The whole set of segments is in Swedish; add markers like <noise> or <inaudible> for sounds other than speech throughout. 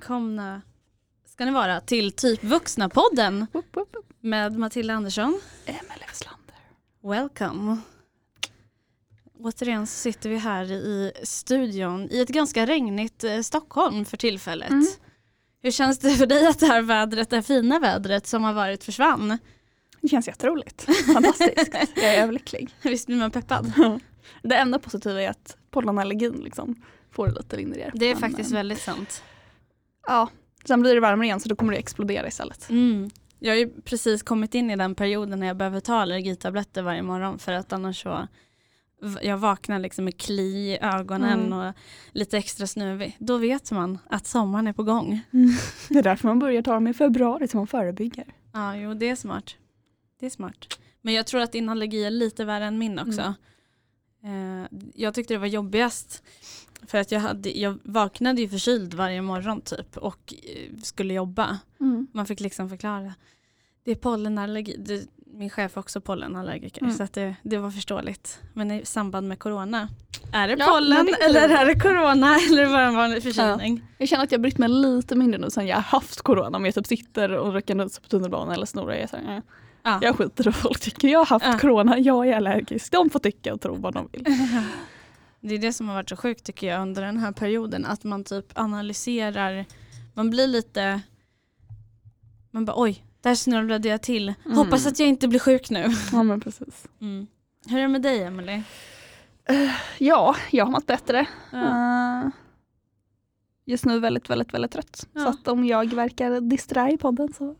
Välkomna ska ni vara till Typ Vuxna-podden med Matilda Andersson. Emelie Westlander. Welcome. Återigen så sitter vi här i studion i ett ganska regnigt eh, Stockholm för tillfället. Mm. Hur känns det för dig att det här vädret, det här fina vädret som har varit försvann? Det känns jätteroligt. Fantastiskt. <laughs> Jag är överlycklig. Visst blir man peppad? <laughs> Det enda positiva är att pollenallergin liksom får det lite lindrigare. Det är Men, faktiskt eh, väldigt sant. Ja, sen blir det varmare igen så då kommer det explodera istället. Mm. Jag har ju precis kommit in i den perioden när jag behöver ta allergitabletter varje morgon för att annars så jag vaknar liksom med kli i ögonen Mm. och lite extra snuvig. Då vet man att sommaren är på gång. Det är därför man börjar ta dem i februari så man förebygger. Ja, jo det är smart. Det är smart. Men jag tror att din allergi är lite värre än min också. Eh, jag tyckte det var jobbigast för att jag, hade, jag vaknade ju förkyld varje morgon typ och eh, skulle jobba. Man fick liksom förklara. Det är pollenallergi. Det, min chef är också pollenallergiker Mm. så att det, det var förståeligt. Men i samband med corona, är det Ja, pollen det eller är det corona <laughs> eller bara en vanlig förkylning? Jag känner att jag brytt mig lite mindre nu sen jag har haft corona. Om jag typ sitter och röker nuts på tunnelbanan eller snorar. Jag, här, eh, Ja. jag skiter i vad folk tycker. Jag har haft Ja. corona, jag är allergisk. De får tycka och tro vad de vill. <laughs> Det är det som har varit så sjukt tycker jag under den här perioden. Att man typ analyserar, man blir lite, man bara oj, där snurrade jag till. Mm. Hoppas att jag inte blir sjuk nu. <laughs> Ja men precis. Mm. Hur är det med dig Emelie? Ja, jag har mått bättre. Ja. Eh, just nu väldigt, väldigt, väldigt trött. Så att om jag verkar disträ i podden så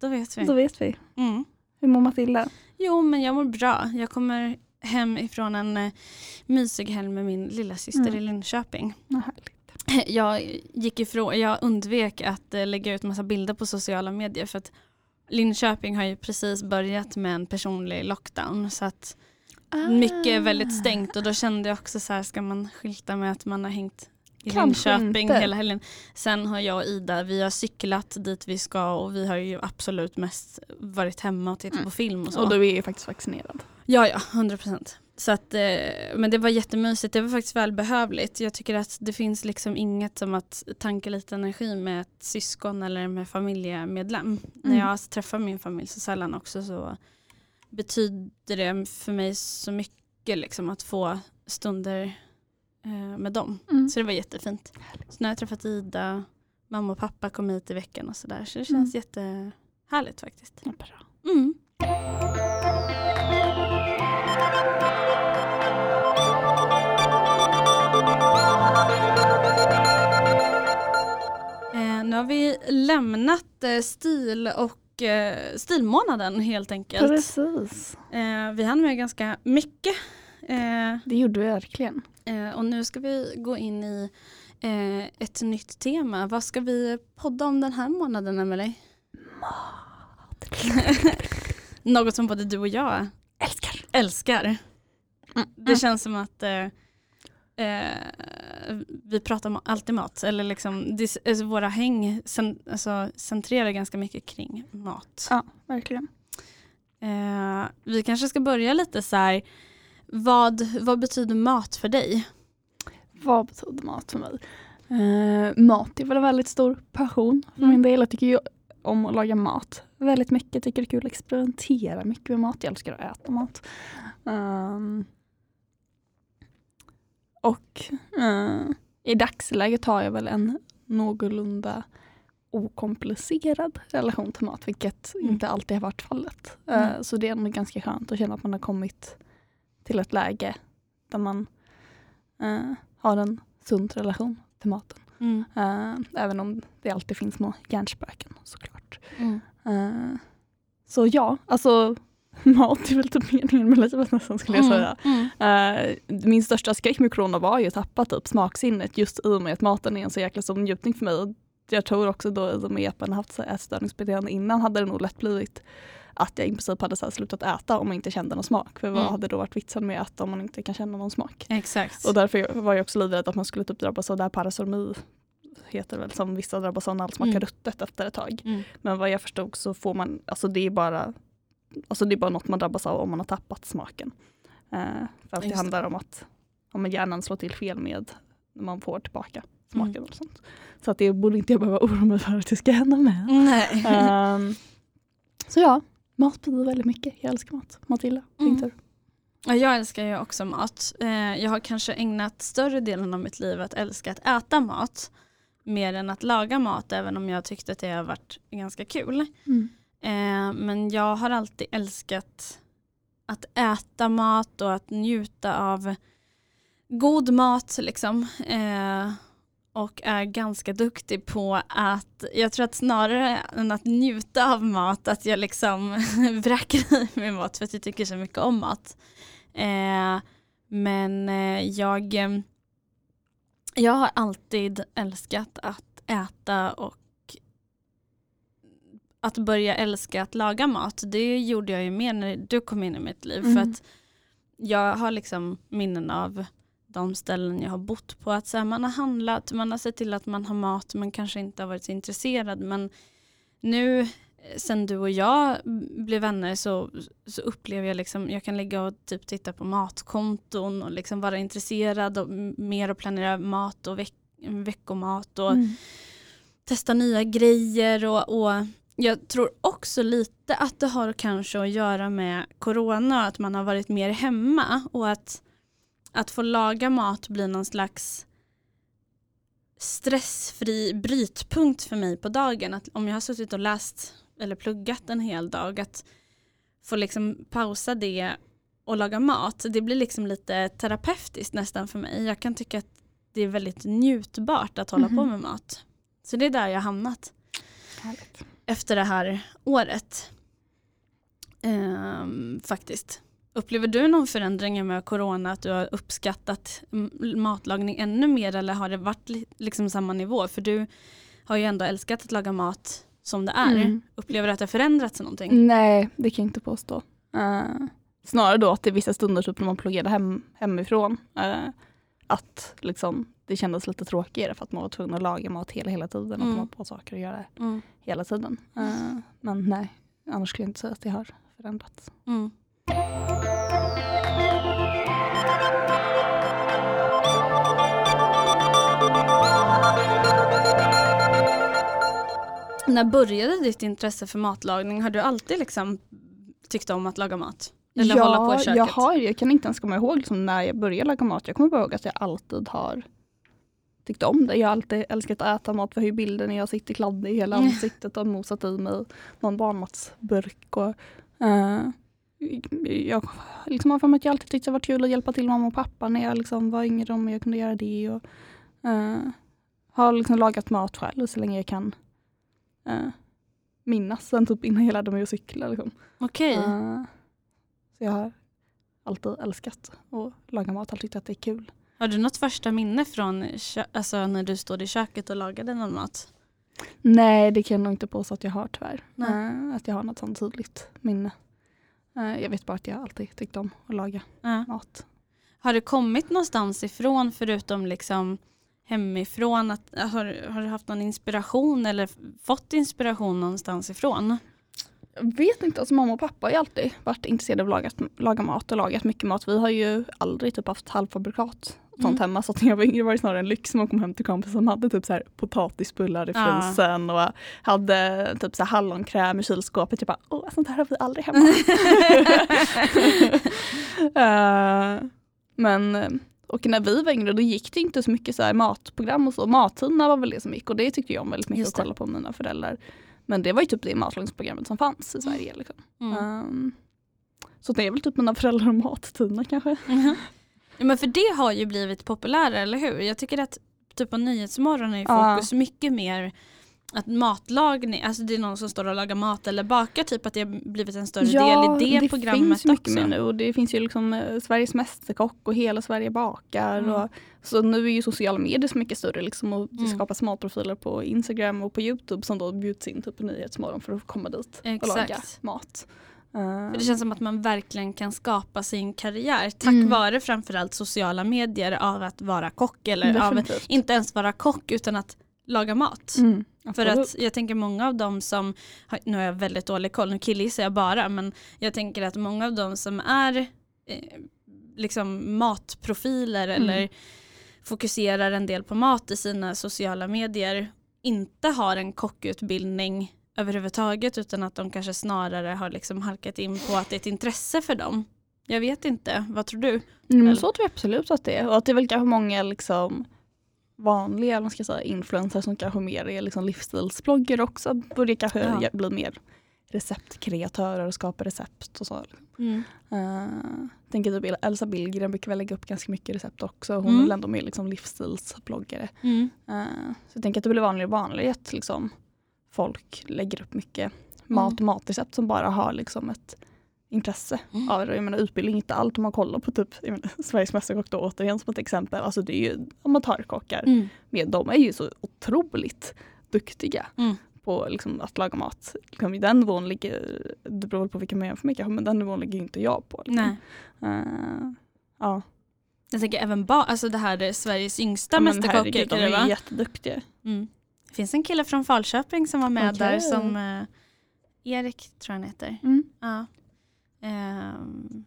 Då vet vi. då vet vi. Mm. Hur mår Matilda? Jo men jag mår bra. Jag kommer hem ifrån en eh, mysig helg med min lilla syster Mm. i Linköping. Härligt. <laughs> Jag gick ifrån, jag undvek att eh, lägga ut massa bilder på sociala medier för att Linköping har ju precis börjat med en personlig lockdown så att mycket är väldigt Ah. stängt och då kände jag också så här ska man skylta med att man har hängt i Kanske Linköping inte. hela helgen. Sen har jag och Ida, vi har cyklat dit vi ska och vi har ju absolut mest varit hemma och tittat Mm. på film och så. Och du är ju faktiskt vaccinerad. Ja, ja, 100 procent. Så att, eh, men det var jättemysigt, det var faktiskt välbehövligt. Jag tycker att det finns liksom inget som att tanka lite energi med ett syskon eller med familjemedlem. När jag träffar min familj så sällan också så betyder det för mig så mycket liksom att få stunder med dem. Mm. Så det var jättefint. Så nu har jag träffat Ida, mamma och pappa kom hit i veckan och sådär. Så det känns jättehärligt faktiskt. Ja, bra. Mm. Eh, nu har vi lämnat eh, stil och eh, stilmånaden helt enkelt. Precis. Eh, vi hann med ganska mycket. Eh, Det gjorde vi verkligen. eh, och nu ska vi gå in i eh, ett nytt tema. Vad ska vi podda om den här månaden Emelie? <laughs> Något som både du och jag Älskar. älskar. Mm. Det känns som att eh, vi pratar om alltid mat. Eller liksom, det, alltså våra häng cen, alltså, centrerar ganska mycket kring mat. Ja, verkligen. Eh, vi kanske ska börja lite så här. Vad, vad betyder mat för dig? Vad betyder mat för mig? Eh, mat är väl en väldigt stor passion för Mm. min del. Jag tycker ju om att laga mat väldigt mycket. Jag tycker det är kul att experimentera mycket med mat. Jag älskar att äta mat. Ehm, och eh, i dagsläget har jag väl en någorlunda okomplicerad relation till mat, vilket Mm. inte alltid har varit fallet. Eh, Mm. Så det är ändå ganska skönt att känna att man har kommit till ett läge där man eh, har en sund relation till maten. Mm. Eh, även om det alltid finns små hjärnspöken såklart. Mm. Eh, så ja, alltså <laughs> mat är väl typ meningen med livet nästan skulle jag säga. Mm. Eh, min största skräck med corona var ju att tappa typ smaksinnet just i och med att maten är en så jäkla stor njutning för mig. Jag tror också då i och med att man haft ätstörningsbeteende innan hade det nog lätt blivit att jag i princip hade så slutat äta om jag inte kände någon smak. För vad Mm. hade då varit vitsen med att äta om man inte kan känna någon smak? Exakt. Och därför var jag också livrädd att man skulle typ drabbas av det här parasormi heter väl som vissa drabbas av när allt smakar Mm. ruttet efter ett tag. Mm. Men vad jag förstod så får man, alltså det är bara Alltså det är bara något man drabbas av om man har tappat smaken. Eh, för att det Just det. handlar om att om hjärnan slår till fel med när man får tillbaka smaken och sånt. Så att det borde inte jag behöva oroa mig för att det ska hända med. Nej. Ehm, så ja, mat betyder väldigt mycket. Jag älskar mat. Matilda, din Mm. tur. Ja, Jag älskar ju också mat. Eh, Jag har kanske ägnat större delen av mitt liv att älska att äta mat mer än att laga mat även om jag tyckte att det har varit ganska kul. Mm. Eh, Men jag har alltid älskat att äta mat och att njuta av god mat liksom. Och är ganska duktig på att, jag tror att snarare än att njuta av mat, att jag liksom <laughs> vräker i mig mat för att jag tycker så mycket om mat. Eh, Men eh, jag, eh, jag har alltid älskat att äta och att börja älska att laga mat, det gjorde jag ju mer när du kom in i mitt liv. För Mm. att jag har liksom minnen av de ställen jag har bott på. Att så här, man har handlat, man har sett till att man har mat, men kanske inte har varit så intresserad. Men nu eh, sen du och jag blev vänner så, så upplever jag liksom, jag kan ligga och typ titta på matkonton och liksom vara intresserad och mer och planera mat och veck, veckomat och Mm. testa nya grejer och, och jag tror också lite att det har kanske att göra med corona, att man har varit mer hemma och att, att få laga mat blir någon slags stressfri brytpunkt för mig på dagen. Att om jag har suttit och läst eller pluggat en hel dag, att få liksom pausa det och laga mat, det blir liksom lite terapeutiskt nästan för mig. Jag kan tycka att det är väldigt njutbart att hålla på Mhm. med mat. Så det är där jag har hamnat Härligt. efter det här året. Ehm, faktiskt. Upplever du någon förändring med corona, att du har uppskattat matlagning ännu mer eller har det varit li- liksom samma nivå? För du har ju ändå älskat att laga mat som det är. Mm. Upplever du att det har förändrats någonting? Nej, det kan jag inte påstå. Eh, snarare då att det är vissa stunder typ när man pluggerade hem, hemifrån. eh, att liksom, det kändes lite tråkigare för att man var tvungen att laga mat hela, hela tiden och Mm. komma på saker att göra Mm. hela tiden. Eh, men nej, annars skulle jag inte säga att det har förändrats. När började ditt intresse för matlagning? Har du alltid liksom tyckt om att laga mat? Eller hålla på i köket? jag, har, jag kan inte ens komma ihåg liksom när jag började laga mat. Jag kommer bara ihåg att jag alltid har tyckt om det. Jag har alltid älskat att äta mat. Vi har ju bilder när jag sitter kladdig i hela <laughs> ansiktet och mosat i mig någon barnmatsburk. Och, eh, jag liksom har för mig att jag alltid tyckt det var kul att hjälpa till mamma och pappa när jag liksom var yngre om jag kunde göra det. Och, eh, har liksom lagat mat själv så länge jag kan eh, minnas sen typ innan jag lärde mig att cykla. Liksom. Okej. Eh, så jag har alltid älskat att laga mat, alltid tyckt att det är kul. Har du något första minne från alltså när du stod i köket och lagade någon mat? Nej, det kan jag nog inte påstå att jag har tyvärr. Nej. Att jag har något sånt tydligt minne. Eh, jag vet bara att jag alltid tyckt om att laga Ja. mat. Har det kommit någonstans ifrån förutom liksom hemifrån? Att, har, har du haft någon inspiration eller fått inspiration någonstans ifrån? Jag vet inte, alltså mamma och pappa har ju alltid varit intresserade av att laga, laga mat och lagat mycket mat. Vi har ju aldrig typ haft halvfabrikat sånt Mm. hemma. Så att när jag var yngre var det snarare en lyx man kom hem till kompisar som hade typ så här potatisbullar i Ja. frysen och hade typ så här hallonkräm i kylskåpet. Jag bara, åh sånt här har vi aldrig hemma. <laughs> Eh, men och när vi var yngre då gick det inte så mycket så matprogram och så. Mattidorna var väl det som gick och det tyckte jag om väldigt mycket att kolla på med mina föräldrar. Men det var ju typ det matlagningsprogrammet som fanns i Sverige. Liksom. Mm. Um, så det är väl typ mina föräldrar och mattidorna kanske. Mhm. Ja, men för det har ju blivit populärare, eller hur? Jag tycker att typ på Nyhetsmorgon är ju Ja. fokus mycket mer att matlagning, alltså det är någon som står och lagar mat eller bakar, typ att det har blivit en större del i det, det programmet finns mycket mer nu och det finns ju liksom eh, Sveriges Mästerkock och Hela Sverige bakar. Mm. Och, så nu är ju sociala medier så mycket större liksom och det Mm. skapas matprofiler på Instagram och på Youtube som då bjuds in typ på Nyhetsmorgon för att komma dit och laga Exakt. mat. För det känns som att man verkligen kan skapa sin karriär tack Mm. vare framförallt sociala medier av att vara kock eller av Definitivt. inte ens vara kock utan att laga mat. Mm, För att jag tänker många av dem som, nu har jag väldigt dålig koll, nu killgissar jag bara, men jag tänker att många av dem som är eh, liksom matprofiler Mm. eller fokuserar en del på mat i sina sociala medier inte har en kockutbildning överhuvudtaget utan att de kanske snarare har liksom halkat in på att det är ett intresse för dem. Jag vet inte, vad tror du? Mm, så tror jag absolut att det är. Och att det är väl kanske många liksom vanliga vad ska säga, influencers som kanske mer är liksom livsstilsbloggar också. Börjar kanske Ja. bli mer receptkreatörer och skapa recept och så. Mm. Uh, tänker typ Elsa Billgren brukar väl lägga upp ganska mycket recept också. Hon Mm. är väl ändå mer liksom livsstilsbloggare. Mm. Eh, så jag tänker att det blir vanligare och vanligare liksom, folk lägger upp mycket mat och matrecept som bara har liksom ett intresse Mm. av det. Jag menar, utbildning är inte allt om man kollar på typ menar, <laughs> Sveriges Mästerkock då återigen som ett exempel. Alltså det är ju amatörkockar. Mm. Men de är ju så otroligt duktiga Mm. på liksom, att laga mat. Liksom, I den nivån ligger, det beror på vilka man jämför med men den nivån ligger inte jag på. Liksom. Nej. Eh, ja. Jag tänker även ba- alltså det här är Sveriges yngsta Ja, kan de är jätteduktiga. Mm. Finns en kille från Falköping som var med Okej. där som eh, Erik tror jag han heter. Mm. Ja. Ehm,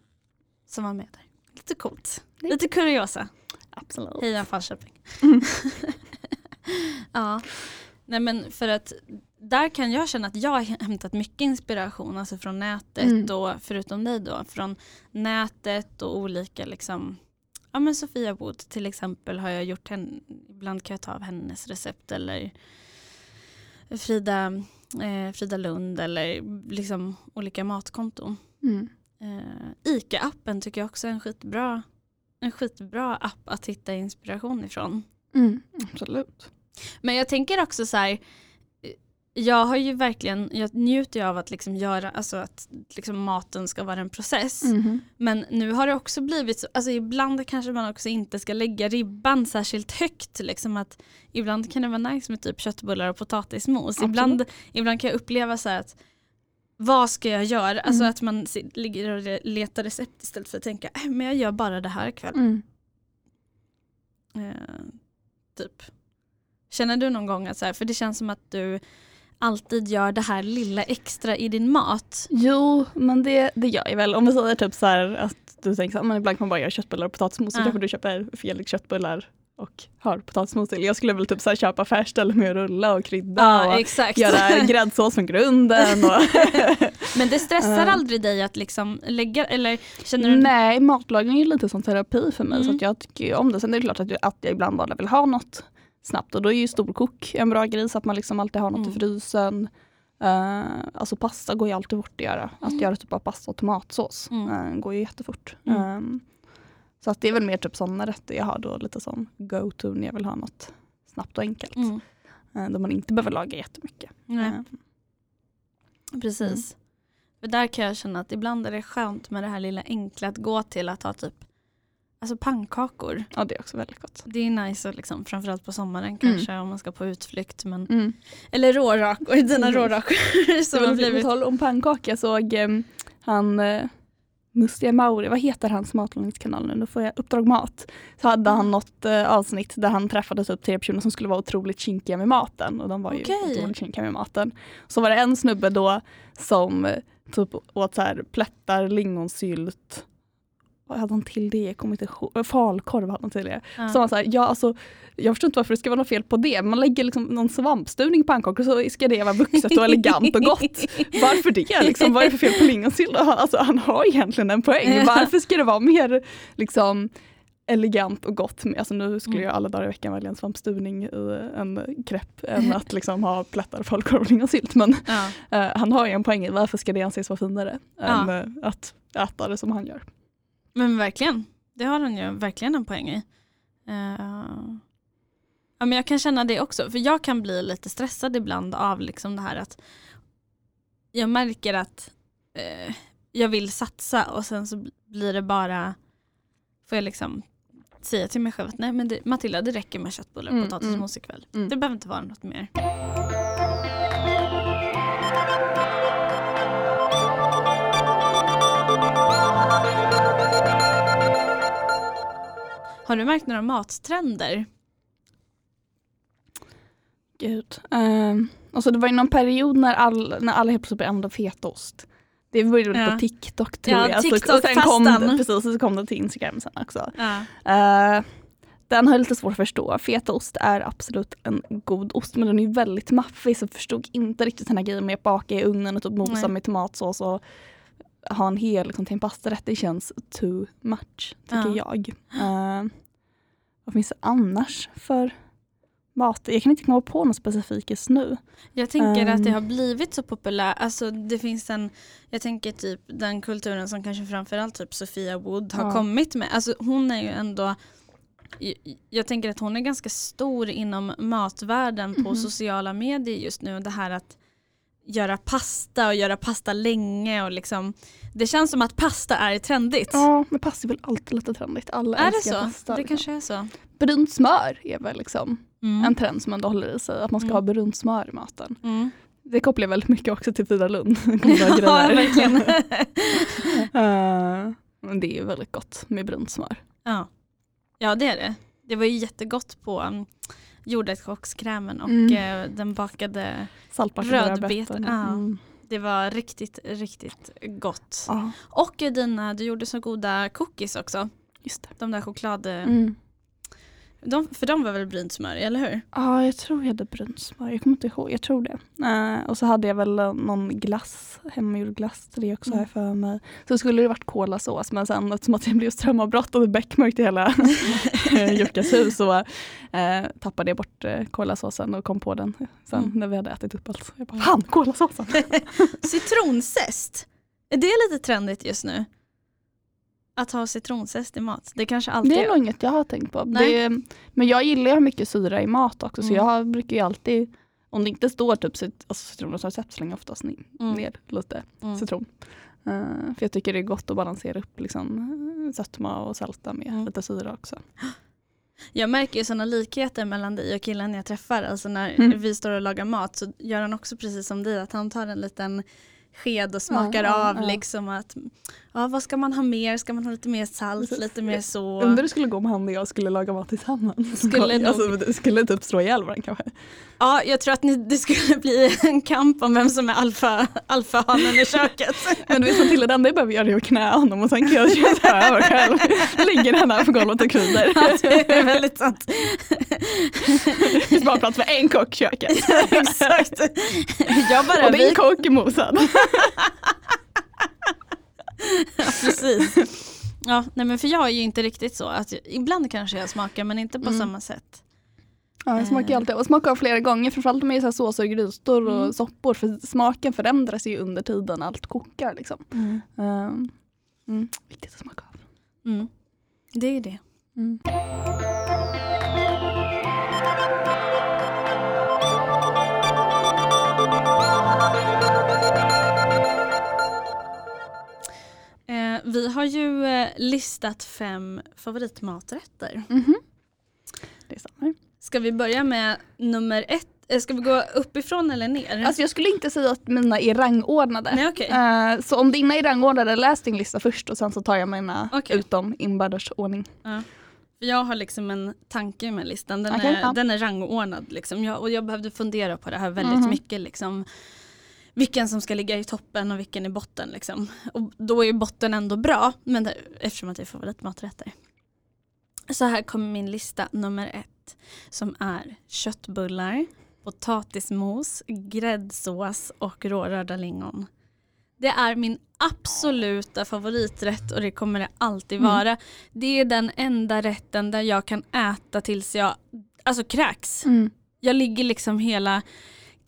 som var med där. Lite coolt. Är Lite kuriosa. Absolut. Heja Falköping. Mm. <laughs> ja. Nej men för att där kan jag känna att jag har hämtat mycket inspiration alltså från nätet Mm. och förutom dig då från nätet och olika liksom Ja men Sofia Wood till exempel har jag gjort henne, ibland kan jag ta av hennes recept eller Frida, eh, Frida Lund eller liksom olika matkonton. Mm. Eh, ICA-appen tycker jag också är en skitbra, en skitbra app att hitta inspiration ifrån. Mm. Absolut. Men jag tänker också så här, jag har ju verkligen, jag njuter ju av att liksom göra, alltså att liksom maten ska vara en process. Mhm. Men nu har det också blivit så, alltså ibland kanske man också inte ska lägga ribban särskilt högt. Liksom att ibland kan det vara nice med typ köttbullar och potatismos. Absolut. Ibland, ibland kan jag uppleva så här att vad ska jag göra? Alltså Mm. att man ligger och letar recept istället för att tänka, äh, men jag gör bara det här ikväll. Mm. Eh, typ. Känner du någon gång att så här, för det känns som att du alltid gör det här lilla extra i din mat. Jo, men det, det gör jag väl. Om vi säger typ så här att du tänker så men ibland kan man bara göra köttbullar och potatismos så Ja. kanske du köper Felix köttbullar och har potatismos till. Jag skulle väl typ så köpa färskställ med rulla och krydda och exakt. göra <laughs> gräddsås från grunden. Och <laughs> Men det stressar Ja. aldrig dig att liksom lägga, eller känner du? Nej, matlagning är lite som terapi för mig så Mm. att jag tycker om det. Sen är det klart att jag, att jag ibland bara vill ha något snabbt och då är ju storkok en bra grej så att man liksom alltid har något Mm. i frysen. Uh, alltså pasta går ju alltid fort att göra. Att Mm. göra typ av pasta och tomatsås Mm. eh, går ju jättefort. Mm. Ehm, så att det är väl mer typ sådana rätter jag har då lite som go-to när jag vill ha något snabbt och enkelt. Mm. Uh, där man inte behöver laga jättemycket. Nej, Ehm, precis. För där kan jag känna att ibland är det skönt med det här lilla enkla att gå till att ha typ Alltså pannkakor. ja det är också väldigt gott. Det är nice liksom, framförallt på sommaren kanske om man ska på utflykt. Men, Mm. eller rårakor, dina Mm. rårakor <laughs> som har På blivit tal om pannkaka såg um, han uh, Mustiga Mauri, vad heter hans matlagningskanal nu? Nu får jag Uppdrag Mat. Så hade han något eh, avsnitt där han träffade typ tre personer som skulle vara otroligt kinkiga med maten. Och de var ju Okej. otroligt kinkiga med maten. Så var det en snubbe då som eh, typ åt så här plättar, lingonsylt. Vad hade han till det? Jag kommer inte ihåg. Falkorv hade han till det. Ja. Så han så här, ja, alltså, jag förstår inte varför det ska vara något fel på det. Man lägger liksom någon svampstuvning i pannkakor så ska det vara vuxet och elegant och gott. <laughs> Varför det? Liksom, vad är det för fel på lingonsylt? Alltså, han har egentligen en poäng. Varför ska det vara mer liksom, elegant och gott? Med, alltså, nu skulle Mm. jag alla dagar i veckan välja en svampstuvning i en krepp än att liksom, ha plättar, falukorv och lingonsylt. Men Ja. eh, han har ju en poäng. i Varför ska det anses vara finare Ja. än eh, att äta det som han gör? Men verkligen, det har han ju verkligen en poäng i. Eh, ja, men jag kan känna det också, för jag kan bli lite stressad ibland av liksom det här att jag märker att eh, jag vill satsa och sen så blir det bara, får jag liksom säga till mig själv att nej men det, Matilda det räcker med köttbullar och Mm, potatismos ikväll. mm. Det behöver inte vara något mer. Har du märkt några mattrender? Gud. Um, alltså det var ju någon period när, all, när alla helt plötsligt började använda fetaost. Det började Ja. på TikTok tror Ja, jag. Alltså, och sen kom, precis, och så kom det till Instagram sen också. Ja. Eh, Den har jag lite svårt att förstå. Fetaost är absolut en god ost men den är väldigt maffig så jag förstod inte riktigt den här grejen med att baka i ugnen och typ mosa med tomatsås och ha en hel liksom, till en pastarätt. Det känns too much tycker jag. Uh, vad finns det annars för mat? Jag kan inte komma på något specifikt just nu. Jag tänker att det Ehm. har blivit så populärt, alltså det finns en, jag tänker typ den kulturen som kanske framförallt typ Sofia Wood har Ja. kommit med. Alltså hon är ju ändå, jag- jag tänker att hon är ganska stor inom matvärlden på Mhm. sociala medier just nu. Det här att göra pasta och göra pasta länge och liksom, det känns som att pasta är trendigt. Ja, men pasta är väl alltid lite trendigt. Alla är det älskar så? pasta. det liksom. kanske är så. Brunt smör är väl liksom Mm. en trend som ändå håller i sig. Att man ska Mm. ha brunt smör i maten. Mm. Det kopplar jag väldigt mycket också till Frida Lund. <laughs> <laughs> Ja, verkligen. <laughs> Men det är ju väldigt gott med brunt smör. Ja. ja det är det. Det var ju jättegott på um, jordärtskockskrämen och Mm. eh, den bakade, rödbetor. ja. Mm. det var riktigt, riktigt gott. Ja, Och eh, dina, du gjorde så goda cookies också. just det. De där choklad, Mm. De, för de var väl brynt smör, eller hur? Ja, jag tror jag hade brunt smör. Jag kommer inte ihåg. Jag tror det. Eh, och så hade jag väl eh, någon glass, hemmagjord glass till det också Mm. här för mig. Så skulle det varit kolasås men sen eftersom att det blev strömavbrott och beckmörkt i hela <laughs> <laughs> Jukkas hus så eh, tappade jag bort eh, kolasåsen och kom på den sen Mm. när vi hade ätit upp allt. Jag bara, fan kolasåsen! <laughs> Citronzest, är det lite trendigt just nu? Att ha citronzest i mat, det kanske alltid Det är nog inget jag har tänkt på. Det, men jag gillar ju mycket syra i mat också så Mm. jag brukar ju alltid, om det inte står typ cit- alltså citronrecept slänger jag oftast ner, Mm. ner lite Mm. citron. Eh, för jag tycker det är gott att balansera upp liksom, uh, sötma och sälta med Mm. lite syra också. Jag märker ju sådana likheter mellan dig och killen jag träffar. Alltså när Mm. vi står och lagar mat så gör han också precis som dig att han tar en liten sked och smakar Ja, ja, av ja. liksom att ja, vad ska man ha mer? Ska man ha lite mer salt, lite mer så? Undrar hur det skulle gå om han och jag skulle laga mat tillsammans. Skulle nog- alltså, det skulle typ slå ihjäl varandra kanske. Ja, jag tror att ni, det skulle bli en kamp om vem som är alfa, alfahanen i köket. <laughs> Men du vet Matilda, det enda jag behöver göra att knä honom och sen kan jag köra <laughs> över själv. Ligger han här på golvet och kryddar. Ja, det är väldigt sant. Det finns bara plats för en kock i köket. <laughs> Exakt. Jag bara Och din vi, kock är mosad. Ja, precis. Ja, nej men för jag är ju inte riktigt så. Att jag, ibland kanske jag smakar men inte på Mm. samma sätt. Ja, jag smakar ju alltid och smakar flera gånger, framförallt med så här såser, grytor och Mm. soppor. För smaken förändras ju under tiden allt kokar. Liksom. Um, mm, viktigt att smaka av. Mm. Det är det. Vi har ju eh, listat fem favoritmaträtter. Mhm. Det stämmer. Ska vi börja med nummer ett? Eh, ska vi gå uppifrån eller ner? Alltså jag skulle inte säga att mina är rangordnade. Nej okej. Eh, så om dina är rangordnade, läs din lista först och sen så tar jag mina Okej. utom inbördes ordning. För jag har liksom en tanke med listan. Den, Okej, är, ja. den är rangordnad. Liksom. Jag, och jag behövde fundera på det här väldigt Mhm. mycket. Liksom. Vilken som ska ligga i toppen och vilken i botten. Liksom. Och då är botten ändå bra. Men det, eftersom att det är favoritmaträtter. Så här kommer min lista nummer ett. Som är köttbullar, potatismos, gräddsås och rårörda lingon. Det är min absoluta favoriträtt och det kommer det alltid Mm. vara. Det är den enda rätten där jag kan äta tills jag alltså kräks. Mm. Jag ligger liksom hela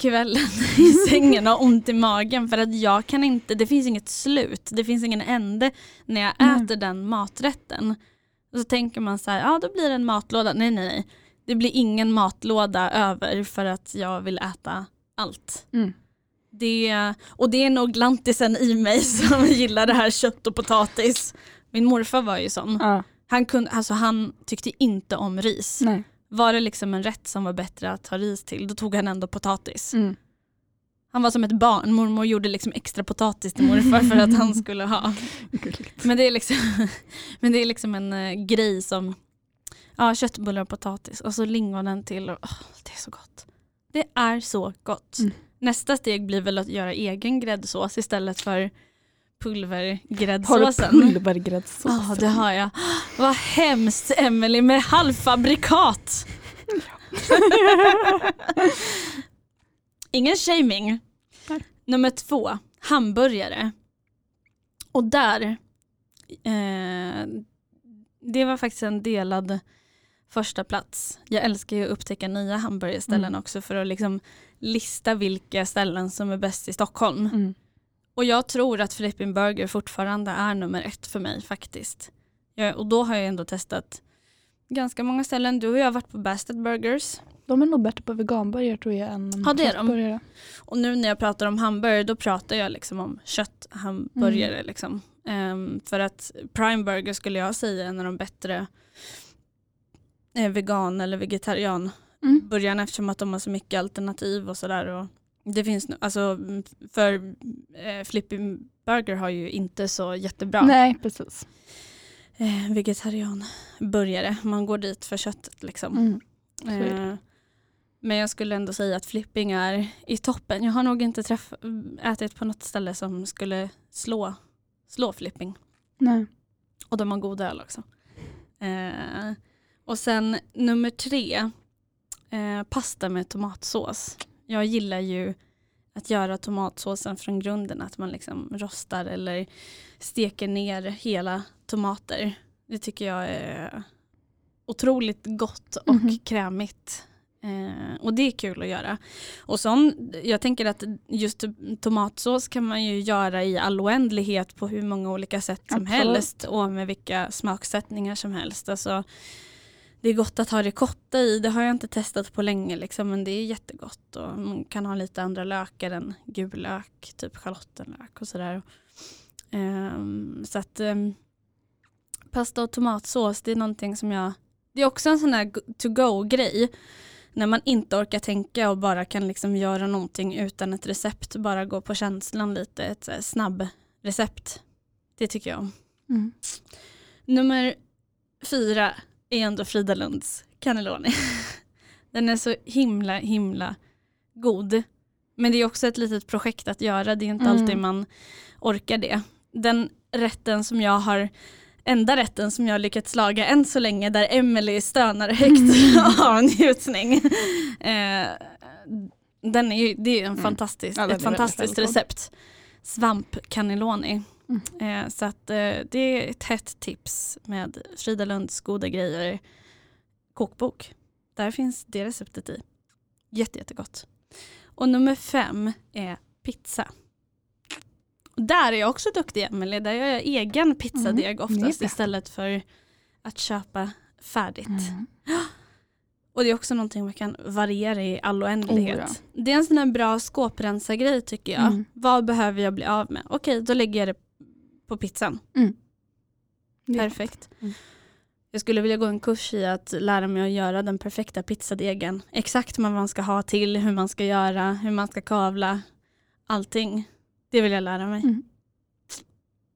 kvällen <laughs> i sängen och har ont i magen för att jag kan inte, det finns inget slut, det finns ingen ände när jag Mm. äter den maträtten. Och så tänker man så här, ja då blir det en matlåda. Nej nej nej, det blir ingen matlåda över för att jag vill äta allt. Mm. Det, och det är nog lantisen i mig <laughs> som gillar det här kött och potatis. Min morfar var ju sån. Ja, Han, kunde, alltså han tyckte inte om ris. nej. Var det liksom en rätt som var bättre att ha ris till, då tog han ändå potatis. Mm. Han var som ett barn, mormor gjorde liksom extra potatis till morfar för att han skulle ha. <laughs> Men det är liksom, <laughs> men det är liksom en eh, grej som, ja köttbullar och potatis och så lingonen till. Och, åh, det är så gott. Det är så gott. Mm. Nästa steg blir väl att göra egen gräddsås istället för pulvergräddsåsen. Har du pulvergräddsås? Ja, det har jag. <gasps> Vad hemskt Emelie med halvfabrikat. <laughs> Ingen shaming. Nej. Nummer två, hamburgare. Och där, eh, det var faktiskt en delad första plats. Jag älskar ju att upptäcka nya hamburgerställen Mm. också för att liksom lista vilka ställen som är bäst i Stockholm. Mm. Och jag tror att Flippin Burger fortfarande är nummer ett för mig faktiskt. Jag, och då har jag ändå testat ganska många ställen. Du och jag har varit på Bastet Burgers. De är nog bättre på veganburgare tror jag än Ja, det är de. Och nu när jag pratar om hamburgare då pratar jag liksom om kötthamburgare. Mm. Liksom. Ehm, för att Prime Burger skulle jag säga är en av de bättre eh, vegan eller vegetarianburgarna Mm. eftersom att de har så mycket alternativ och sådär. Det finns alltså för eh, Flippin Burger har ju inte så jättebra Nej, precis. Eh, vegetarianburgare. Man går dit för köttet liksom. Mm. Eh, men jag skulle ändå säga att flipping är i toppen. Jag har nog inte träff- ätit på något ställe som skulle slå, slå flipping. Nej. Och de har god öl också. Eh, och sen nummer tre, eh, pasta med tomatsås. Jag gillar ju att göra tomatsåsen från grunden, att man liksom rostar eller steker ner hela tomater. Det tycker jag är otroligt gott och Mhm. krämigt. Eh, och det är kul att göra. Och sån, jag tänker att just tomatsås kan man ju göra i all oändlighet på hur många olika sätt som Absolut. helst och med vilka smaksättningar som helst. Alltså, det är gott att ha ricotta i, det har jag inte testat på länge liksom, men det är jättegott och man kan ha lite andra lökar än gul lök, typ schalottenlök och sådär. Ehm, så att ehm, pasta och tomatsås, det är någonting som jag, det är också en sån här to go-grej när man inte orkar tänka och bara kan liksom göra någonting utan ett recept, bara gå på känslan lite, ett här snabb recept. Det tycker jag om. Mm. Nummer fyra är ändå Frida Lunds cannelloni. <laughs> Den är så himla himla god. Men det är också ett litet projekt att göra, det är inte Mm. alltid man orkar det. Den rätten som jag har enda rätten som jag har lyckats laga än så länge där Emily stönar högt <laughs> av njutning. Eh, den är ju, det är en Mm. fantastisk, Ja, ett fantastiskt recept. Svamp cannelloni. Mm. Eh, så att, eh, det är ett hett tips med Frida Lunds goda grejer kokbok. Där finns det receptet i. Jätte, jättegott. Och nummer fem är pizza. Och där är jag också duktig Emelie. Där gör jag egen pizzadeg Mm, oftast istället för att köpa färdigt. Mm. <gasps> Och det är också någonting man kan variera i all oändlighet. Oh, Det är en sån här bra skåprensargrej tycker jag. Mm. Vad behöver jag bli av med? Okej, då lägger jag det på pizzan. Är Perfekt. Mm. Jag skulle vilja gå en kurs i att lära mig att göra den perfekta pizzadegen. Exakt vad man ska ha till, hur man ska göra, hur man ska kavla. Allting. Det vill jag lära mig. Mm.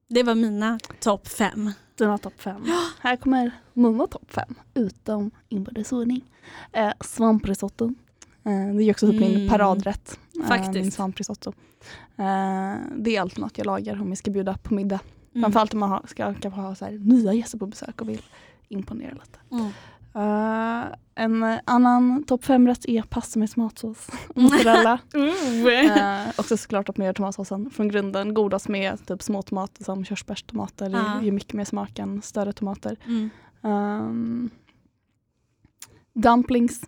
Det var mina topp fem. Dina topp fem. Här kommer mina topp fem, utom inbördes ordning. Eh, svamprisotto. Eh, det är också typ Mm. min paradrätt. Eh, Faktiskt. min svamprisotto. Eh, det är alltid något jag lagar om vi ska bjuda på middag. Mm. Framförallt om man ska kanske ha så här, nya gäster på besök och vill imponera lite. Mm. Eh, en annan topp fem-rätt är pasta med tomatsås och mozzarella. Uh. Eh, också såklart att man gör tomatsåsen från grunden godast med typ små tomater som körsbärstomater. Det Ja. ger mycket mer smak än större tomater. Mm. Um, dumplings,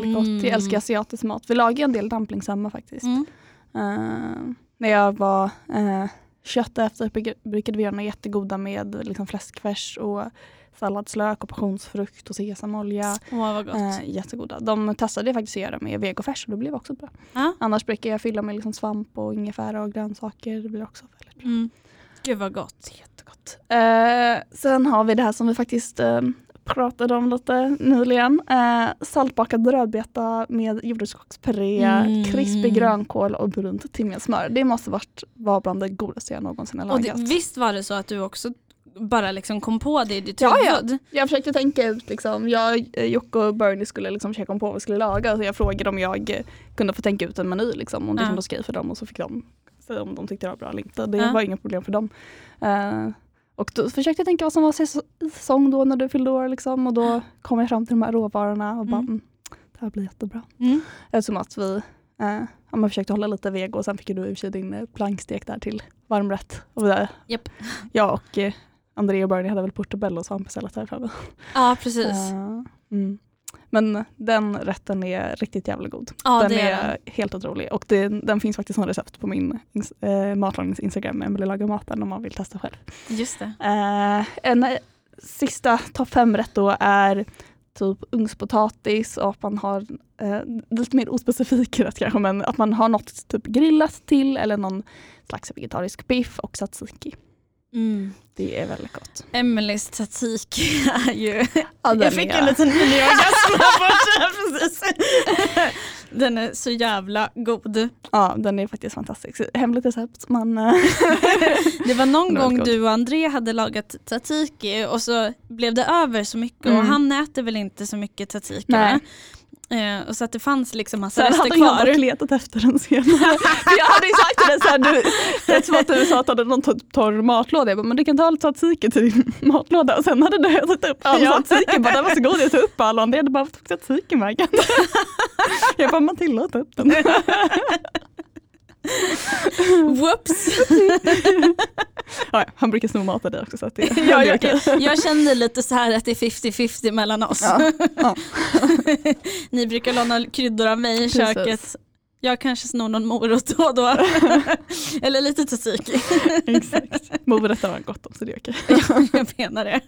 väldigt gott. Mm. Jag älskar asiatisk mat. Vi lagar en del dumplings hemma faktiskt. Mm. Eh, när jag var uh, kött efter bruk- brukade vi göra några jättegoda med liksom fläskfärs och salladslök och passionsfrukt och sesamolja. Åh vad gott. Eh, jättegoda. De testade jag faktiskt att göra med vegofärs och det blev också bra. Ja. Annars brukar jag fylla med liksom svamp och ingefära och grönsaker. Det blir också väldigt bra. Mm. Gud vad gott. Jättegott. Eh, sen har vi det här som vi faktiskt eh, pratade om lite nyligen. Eh, saltbakad rödbeta med jordgubbspuré, Mm. krispig grönkål och brunt timjansmör. Det måste varit vara bland det godaste jag någonsin har Och det, lagat. visst var det så att du också bara liksom kom på det i ditt Ja, ja. huvud? Jag försökte tänka ut, liksom, jag, eh, Jocke och Bernie skulle liksom försöka komma på vad vi skulle laga. Så jag frågade om jag kunde få tänka ut en meny, liksom, om det Ja. kändes okej för dem och så fick de säga om de tyckte det var bra eller inte. Det Ja. var inga problem för dem. Eh, och då försökte jag tänka vad som var säsong då när du fyllde år liksom, och då kom jag fram till de här råvarorna och bara Mm. mm. det här blir jättebra. Mm. Eftersom att vi eh, ja, man försökte hålla lite vego och sen fick du i och för sig din eh, plankstek där till varmrätt. Och där, Japp. Jag och eh, Andrea och Bernie hade väl portobello som beställt därifrån. Ja precis. Eh, mm. Men den rätten är riktigt jävla god. ja den det är, är helt otrolig och det, den finns faktiskt som recept på min eh, matlagningsinstagram, Emelie lagar maten om man vill testa själv. Just det. Eh, en eh, sista topp fem rätt då är typ ugnspotatis och att man har eh, lite mer ospecifik rätt kanske men att man har något typ grillat till eller någon slags vegetarisk biff och tzatziki. Mm. Det är väldigt gott. Emelies tzatziki är ju... Ja, jag fick är- en liten miniorgasm <laughs> precis. Den är så jävla god. Ja, den är faktiskt fantastisk. Hemligt recept. Man, eh, <laughs> Det var någon <laughs> gång god. du och André hade lagat tzatziki och så blev det över så mycket och Mm. han äter väl inte så mycket Nej. va? Eh, och så att det fanns liksom massa Sen rester hade jag kvar. dock letat efter den senare. <laughs> Jag hade ju sagt till såhär, du, eftersom att du sa att du hade någon to- torr matlåda, jag bara, men du kan ta lite tzatziki till din matlåda. Och sen hade du ätit upp all Ja. tzatziki, bara, den var så god, jag tog upp all och det hade bara fått tzatziki med. <laughs> Jag bara, man tillåter upp den. <laughs> <laughs> Whoops! <laughs> Ja, ja, han brukar sno mat av dig också så att det, <laughs> jag, det är jag, jag, jag kände lite så här att det är 50-50 mellan oss. Ja, ja. Ni brukar låna kryddor av mig i Precis. köket. Jag kanske snor någon morot då och då. Eller lite tzatziki. Exakt. Morötter var gott om så det är okej. jag menar det.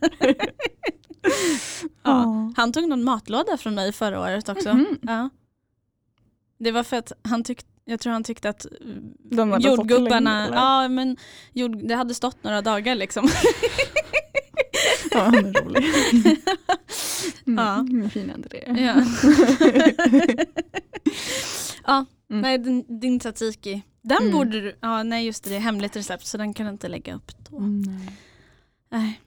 Ja. Han tog någon matlåda från mig förra året också. Mhm. Ja. Det var för att han tyckte jag tror han tyckte att så jordgubbarna, ja men jord, det hade stått några dagar liksom. <laughs> Ja, han är rolig. Mm, <laughs> Ja. mm, Fin André. Ja. <laughs> ja, Mm. nej din, din tzatziki. Den Mm. borde du, ja nej just det, det är hemligt recept så den kan du inte lägga upp då. Mm, nej. Nej.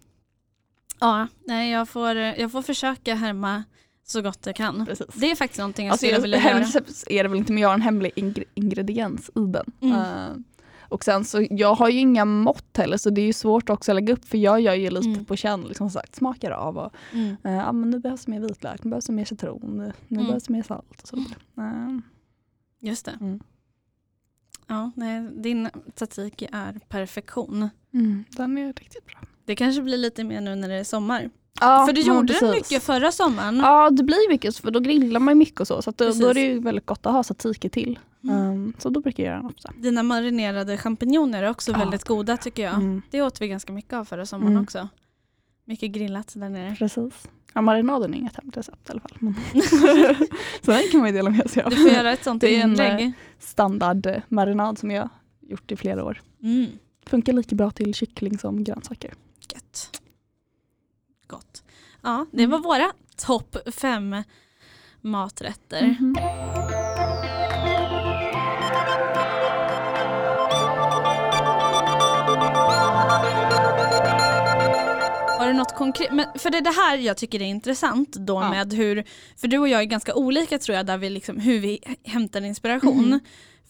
Ja, nej jag får, jag får försöka härma så gott jag kan. Precis. Det är faktiskt någonting jag Alltså, skulle vilja göra. är det väl inte men jag har en hemlig ingre- ingrediens i den. Mm. Eh, och sen så, jag har ju inga mått heller så det är ju svårt också att lägga upp för jag gör ju lite Mm. på känn, liksom sagt, smakar av och Mm. eh, ja, men nu behövs mer vitlök, nu behövs det mer citron, nu, Mm. behövs det mer salt och så. Eh, Just det. Mm. Ja, nej, din tzatziki är perfektion. mm, den är riktigt bra. Det kanske blir lite mer nu när det är sommar. Ja, För du gjorde det precis. mycket förra sommaren. Ja det blir mycket för då grillar man mycket och så så då, då är det ju väldigt gott att ha tzatziki till. Mm. Um, så då brukar jag göra den ofta. Dina marinerade champinjoner är också Ja. väldigt goda tycker jag. Mm, Det åt vi ganska mycket av förra sommaren Mm. också. Mycket grillat där nere. precis. Ja, marinaden är inget hemligt recept i alla fall. Men <laughs> <laughs> så den kan man ju dela med sig av. Du får göra ett sånt Det är en, inlägg. standard eh, som jag gjort i flera år. Mm. Funkar lika bra till kyckling som grönsaker. Gött. Ja, det Mm. var våra topp fem maträtter. Mhm. Har du något konkret? Men för det är det här jag tycker är intressant då Ja. med hur, för du och jag är ganska olika tror jag där vi liksom, hur vi hämtar inspiration. Mhm.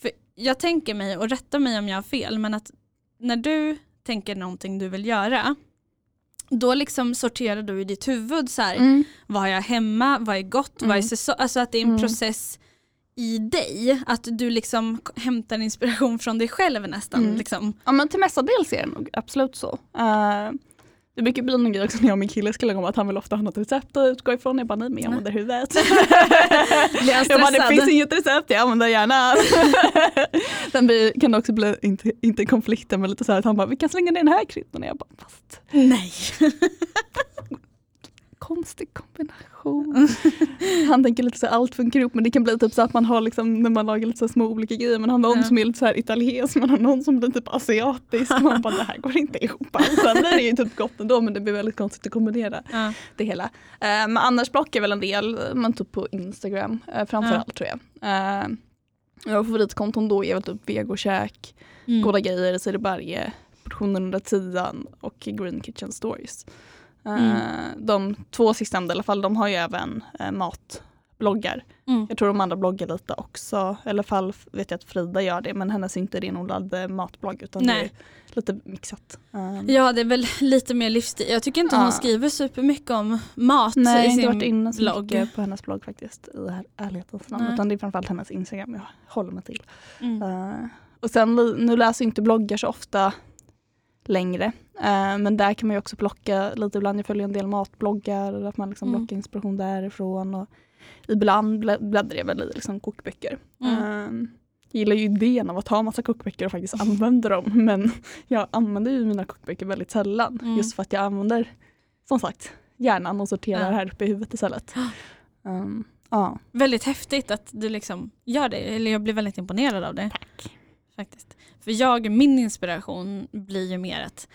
För jag tänker mig, och rätta mig om jag har fel, men att när du tänker någonting du vill göra då liksom sorterar du i ditt huvud så här, Mm. vad har jag hemma, vad är gott, vad är Mm. säsong, alltså att det är en Mm. process i dig, att du liksom hämtar inspiration från dig själv nästan. Mm. Liksom. Ja men till mestadels är det nog absolut så. Uh, det brukar bli någon grej också när jag och min kille lägga om att han vill ofta ha något recept att utgå ifrån. Jag bara nej men jag använder huvudet. <laughs> Jag bara det finns inget recept, jag använder gärna. <laughs> Sen blir, kan det också bli, inte, inte konflikter men lite så här att han bara vi kan slänga ner den här kryddan och jag bara fast Nej. <laughs> konstig kombination. <laughs> han tänker lite så här, allt funkar ihop men det kan bli typ så att man har liksom när man lagar lite så små olika grejer man har någon Ja. som är lite så här italiensk, man har någon som blir typ asiatisk man bara det här går inte ihop alls. Sen är det ju typ gott ändå men det blir väldigt konstigt att kombinera Ja. det hela. Eh, men annars plockar jag väl en del, men typ på Instagram eh, framförallt tror jag. Eh, jag har favoritkonton då är väl typ vegokäk, Mm. Goda grejer, Söderberge, Portionen under tian och Green Kitchen Stories. Eh, Mm. De två sistnämnda i alla fall, de har ju även eh, bloggar. Mm. Jag tror de andra bloggar lite också. I alla fall vet jag att Frida gör det men hennes är inte renodlad eh, matblogg utan Nej. det är lite mixat. Um, Ja det är väl lite mer livsstil. Jag tycker inte Ja. hon skriver supermycket om mat Nej, jag i har inte sin varit inne så blogg. mycket på hennes blogg faktiskt i här ärlighetens namn. Nej. Utan det är framförallt hennes Instagram jag håller mig till. Mm. Eh, och sen nu läser jag inte bloggar så ofta längre. Eh, men där kan man ju också plocka lite ibland. Jag följer en del matbloggar, att man liksom Mm. plockar inspiration därifrån. Och ibland blä- bläddrar jag väl i liksom kokböcker. Mm. Eh, jag gillar ju idén av att ha massa kokböcker och faktiskt använda dem. <laughs> Men jag använder ju mina kokböcker väldigt sällan. Mm. Just för att jag använder, som sagt, hjärnan och sorterar Ja. här uppe i huvudet istället. Um, <gasps> ja. Väldigt häftigt att du liksom gör det. Eller jag blir väldigt imponerad av det. Tack. Faktiskt. För jag, min inspiration blir ju mer att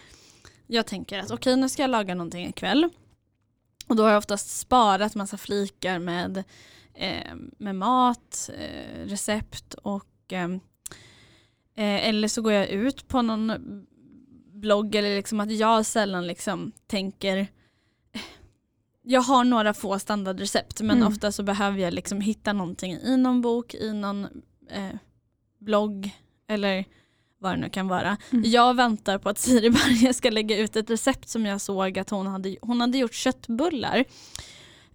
jag tänker att okej nu ska jag laga någonting ikväll. Och då har jag oftast sparat massa flikar med, eh, med mat, eh, recept och eh, eh, eller så går jag ut på någon blogg eller liksom att jag sällan liksom tänker jag har några få standardrecept men Mm. ofta så behöver jag liksom hitta någonting i någon bok, i någon eh, blogg eller vad det nu kan vara. Mm. Jag väntar på att Siri Berge ska lägga ut ett recept som jag såg att hon hade, hon hade gjort köttbullar.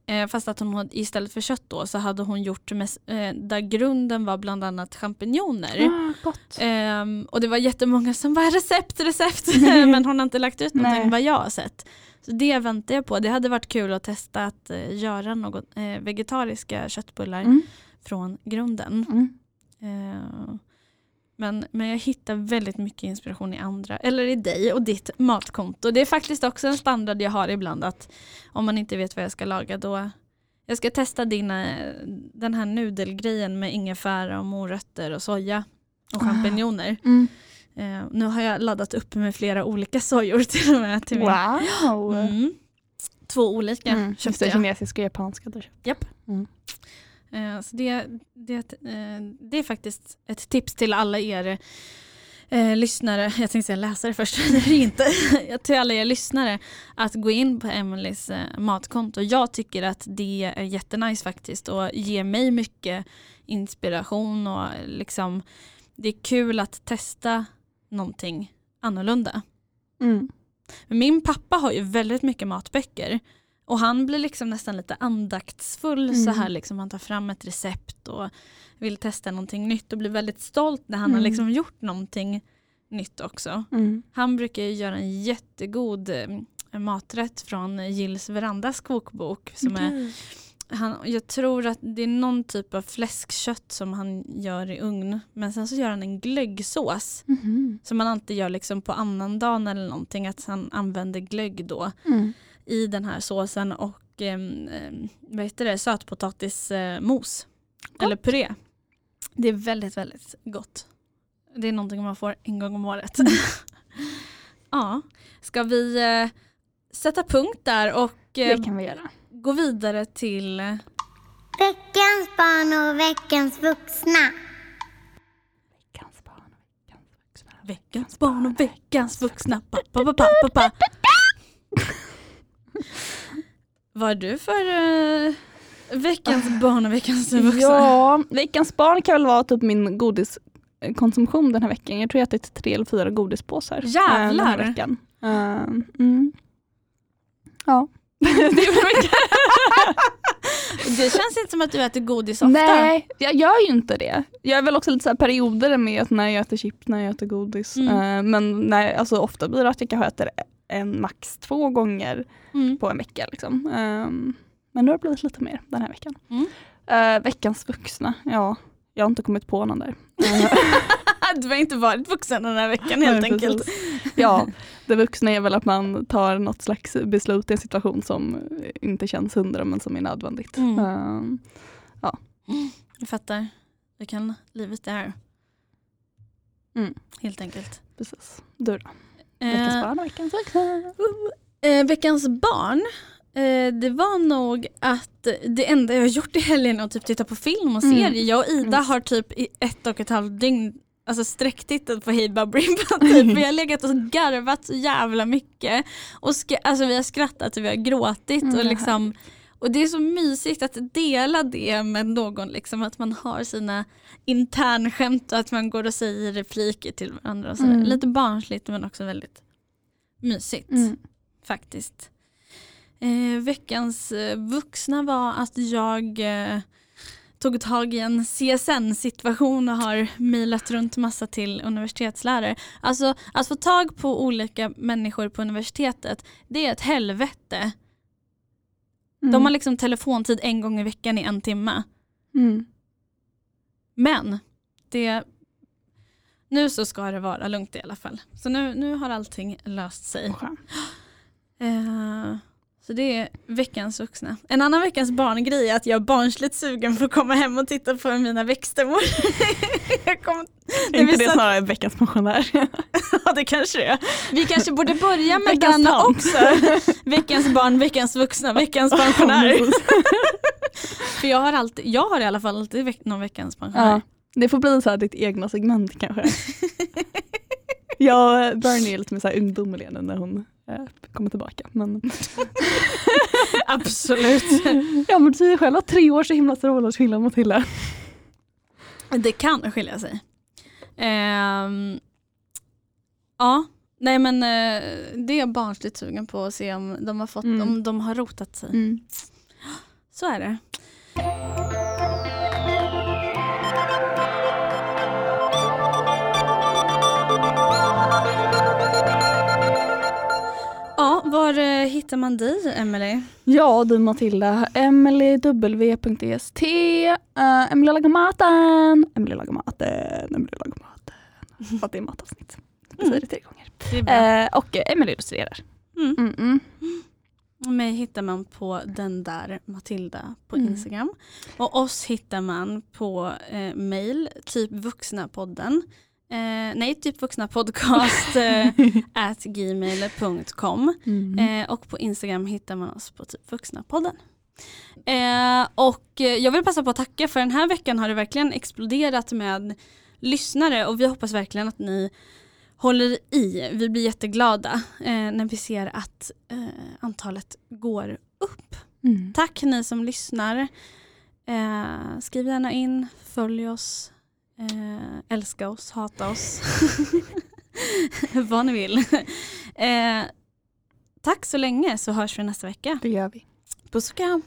Eh, fast att hon hade, istället för kött då så hade hon gjort med, eh, där grunden var bland annat champinjoner. Ah, gott. Ehm, och det var jättemånga som var recept, recept. <laughs> men hon har inte lagt ut någonting Nej. vad jag har sett. Så det väntar jag på. Det hade varit kul att testa att eh, göra något eh, vegetariska köttbullar Mm. från grunden. Mm. Men, men jag hittar väldigt mycket inspiration i andra, eller i dig och ditt matkonto. Det är faktiskt också en standard jag har ibland att om man inte vet vad jag ska laga då jag ska testa din, eh, den här nudelgrejen med ingefära och morötter och soja och Ah. champinjoner. Mm. Eh, nu har jag laddat upp med flera olika sojor <laughs> till och med. Till Wow! Mm. Två olika Mm. Köpte jag. kinesiska och japanska. Där. Japp. Mm. Eh, så det, det, eh, det är faktiskt ett tips till alla er eh, lyssnare, <laughs> jag tänkte säga läsare först, <laughs> det är inte, <laughs> till alla er lyssnare att gå in på Emelies eh, matkonto. Jag tycker att det är jättenice faktiskt och ger mig mycket inspiration och liksom det är kul att testa någonting annorlunda. Mm. Min pappa har ju väldigt mycket matböcker och han blir liksom nästan lite andaktsfull så Mm. här liksom han tar fram ett recept och vill testa någonting nytt och blir väldigt stolt när han har Mm. liksom gjort någonting nytt också. Mm. Han brukar göra en jättegod eh, maträtt från Gills verandas kokbok som är han, jag tror att det är någon typ av fläskkött som han gör i ugn. Men sen så gör han en glöggsås Mhm. som man alltid gör liksom på annandagen eller någonting. Att han använder glögg då Mm. I den här såsen och eh, vad heter det, sötpotatismos. Eh, mos. eller puré. Det är väldigt, väldigt gott. Det är någonting man får en gång om året. Mm. <laughs> ja, ska vi eh, sätta punkt där och eh, Det kan vi göra. gå vidare till Veckans barn och veckans vuxna. Veckans barn och veckans vuxna. Veckans barn och veckans vuxna. Pa, pa, pa, pa, pa, pa. <laughs> Vad är du för eh, veckans barn och veckans vuxna? Ja, veckans barn kan väl vara typ min godiskonsumtion den här veckan. Jag tror jag ätit tre eller fyra godispåsar eh, den Jävlar! här veckan. Ehm, mm. Ja. <laughs> <laughs> det känns inte som att du äter godis ofta. Nej, jag gör ju inte det. Jag är väl också lite så perioder med att när jag äter chips, när jag äter godis. Mm. Men nej, alltså ofta blir det att jag kanske äter en max två gånger Mm. på en vecka. Liksom. Ehm, men nu har det blivit lite mer den här veckan. Mm. Eh, veckans vuxna, ja. Jag har inte kommit på någon där. <laughs> Du har inte varit vuxen den här veckan helt Nej, enkelt. precis. Ja, <laughs> det vuxna är väl att man tar något slags beslut i en situation som inte känns hundra men som är nödvändigt. Mm. Ehm, Jag fattar. Vilken livet det är. Mm. Helt enkelt. precis. Du då? Veckans Eh, barn och veckans vuxna. eh, veckans barn. Eh, det var nog att det enda jag har gjort i helgen är att typ titta på film och Mm. serier. Jag och Ida Just. har typ i ett och ett halvt dygn alltså sträcktittat på Hey Baberiba typ. Vi har legat och garvat så jävla mycket. Och ska, alltså vi har skrattat och vi har gråtit och Mm, liksom Och det är så mysigt att dela det med någon, liksom, att man har sina internskämt och att man går och säger repliker till varandra. Mm. Lite barnsligt men också väldigt mysigt Mm. faktiskt. Eh, veckans eh, vuxna var att jag eh, tog tag i en CSN-situation och har mejlat runt massa till universitetslärare. Alltså att få tag på olika människor på universitetet, det är ett helvete. Mm. De har liksom telefontid en gång i veckan i en timme. mm. Men det, nu så ska det vara lugnt i alla fall. Så nu, nu har allting löst sig. Skönt. Eh, så det är veckans vuxna. En annan veckans barngrej är att jag är barnsligt sugen på att komma hem och titta på mina <laughs> kom, Är inte det satt- snarare veckans pensionär? <laughs> Ja det kanske är. Vi kanske borde börja med Veckans den tant. också. Veckans barn, veckans vuxna, veckans <laughs> pensionär. För jag har, alltid, jag har i alla fall alltid veck, någon veckans pensionär. ja, det får bli så här ditt egna segment kanske. Jag Bernie är lite mer ungdomlig när hon eh, kommer tillbaka. Men <laughs> Absolut. ja men du säger själv att tre år så himla stor åldersskillnad mot Hille. Det kan skilja sig. Ehm, ja, nej men eh, det är jag barnsligt sugen på att se om de har, fått, Mm. om de har rotat sig. Så är det. Var eh, hittar man dig Emelie? Ja du Matilda, emilyw.est, uh, Emily lagar maten, Emily lagar maten, Emily lagar maten. För att det är matavsnitt. Jag säger det tre gånger. Det. Eh, och eh, Emily illustrerar. Mm. Mm -mm. Mig hittar man på den där Matilda på Mm. Instagram. Och oss hittar man på eh, mail, typ vuxnapodden. Eh, nej, typ vuxnapodcast eh, <laughs> at gmail.com. Mm. Eh, och på Instagram hittar man oss på typ vuxnapodden. Eh, och eh, jag vill passa på att tacka för den här veckan har det verkligen exploderat med lyssnare och vi hoppas verkligen att ni håller i. Vi blir jätteglada eh, när vi ser att eh, antalet går upp. Mm. Tack ni som lyssnar. Skriv gärna in, följ oss, eh, älska oss, hata oss. <laughs> Vad ni vill. Eh, tack så länge så hörs vi nästa vecka. Det gör vi. Puss och kram.